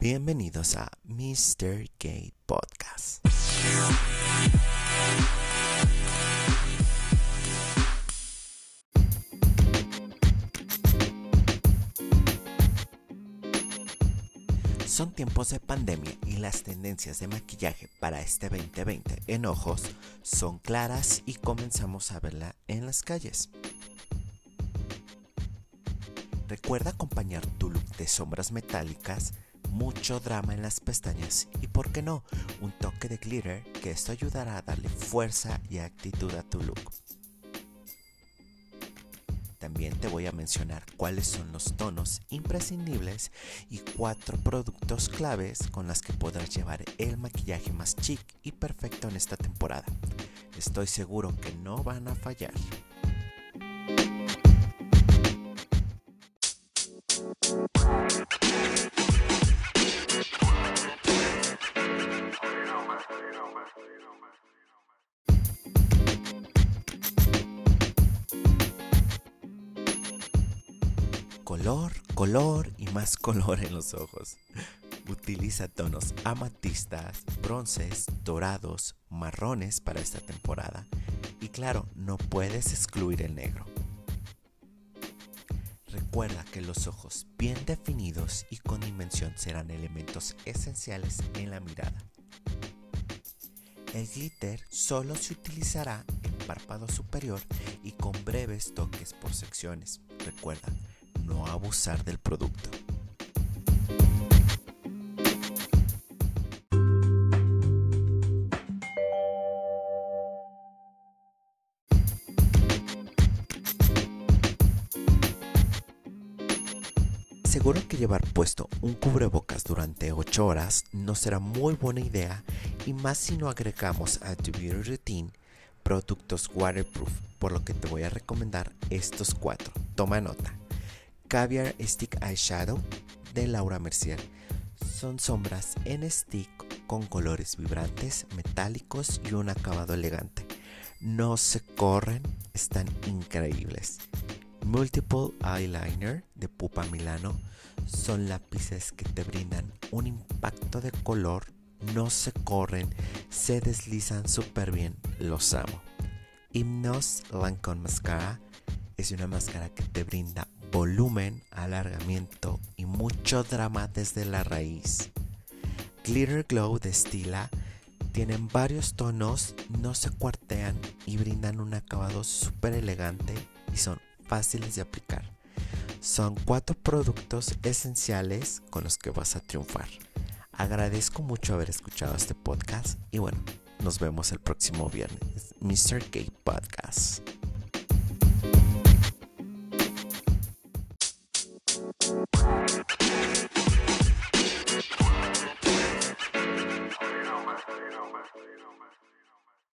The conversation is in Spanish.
Bienvenidos a Mr. Gay Podcast. Son tiempos de pandemia y las tendencias de maquillaje para este 2020 en ojos son claras y comenzamos a verla en las calles. Recuerda acompañar tu look de sombras metálicas mucho drama en las pestañas y, por qué no, un toque de glitter que esto ayudará a darle fuerza y actitud a tu look. También te voy a mencionar cuáles son los tonos imprescindibles y cuatro productos claves con las que podrás llevar el maquillaje más chic y perfecto en esta temporada. Estoy seguro que no van a fallar. Color, color y más color en los ojos. Utiliza tonos amatistas, bronces, dorados, marrones para esta temporada. Y claro, no puedes excluir el negro. Recuerda que los ojos bien definidos y con dimensión serán elementos esenciales en la mirada. El glitter solo se utilizará en párpado superior y con breves toques por secciones. Recuerda, no abusar del producto. Seguro que llevar puesto un cubrebocas durante 8 horas no será muy buena idea y más si no agregamos a tu beauty routine productos waterproof, por lo que te voy a recomendar estos cuatro. Toma nota. Caviar Stick Eyeshadow de Laura Mercier. Son sombras en stick con colores vibrantes, metálicos y un acabado elegante. No se corren, están increíbles. Multiple Eyeliner de Pupa Milano son lápices que te brindan un impacto de color, no se corren, se deslizan súper bien, los amo. Hymnos Lancome Mascara es una máscara que te brinda volumen, alargamiento y mucho drama desde la raíz. Glitter Glow de Stila tienen varios tonos, no se cuartean y brindan un acabado súper elegante y son fáciles de aplicar. Son cuatro productos esenciales con los que vas a triunfar. Agradezco mucho haber escuchado este podcast y bueno, nos vemos el próximo viernes. Mr. Gay Podcast.